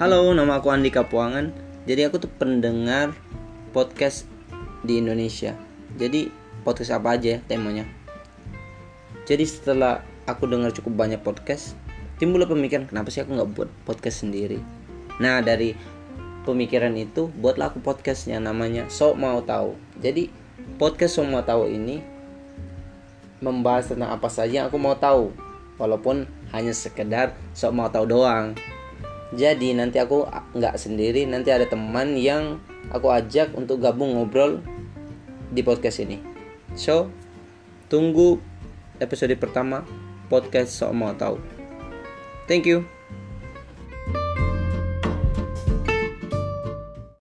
Halo, nama aku Andika Puangan. Jadi aku tuh pendengar podcast di Indonesia. Jadi podcast apa aja ya temanya. Jadi setelah aku dengar cukup banyak podcast, timbul pemikiran kenapa sih aku nggak buat podcast sendiri. Nah dari pemikiran itu buatlah aku podcast yang namanya Sok Mau Tahu. Jadi podcast Sok Mau Tahu ini membahas tentang apa saja yang aku mau tahu walaupun hanya sekedar sok mau tahu doang jadi nanti aku nggak sendiri nanti ada teman yang aku ajak untuk gabung ngobrol di podcast ini. So tunggu episode pertama podcast sok mau tahu. Thank you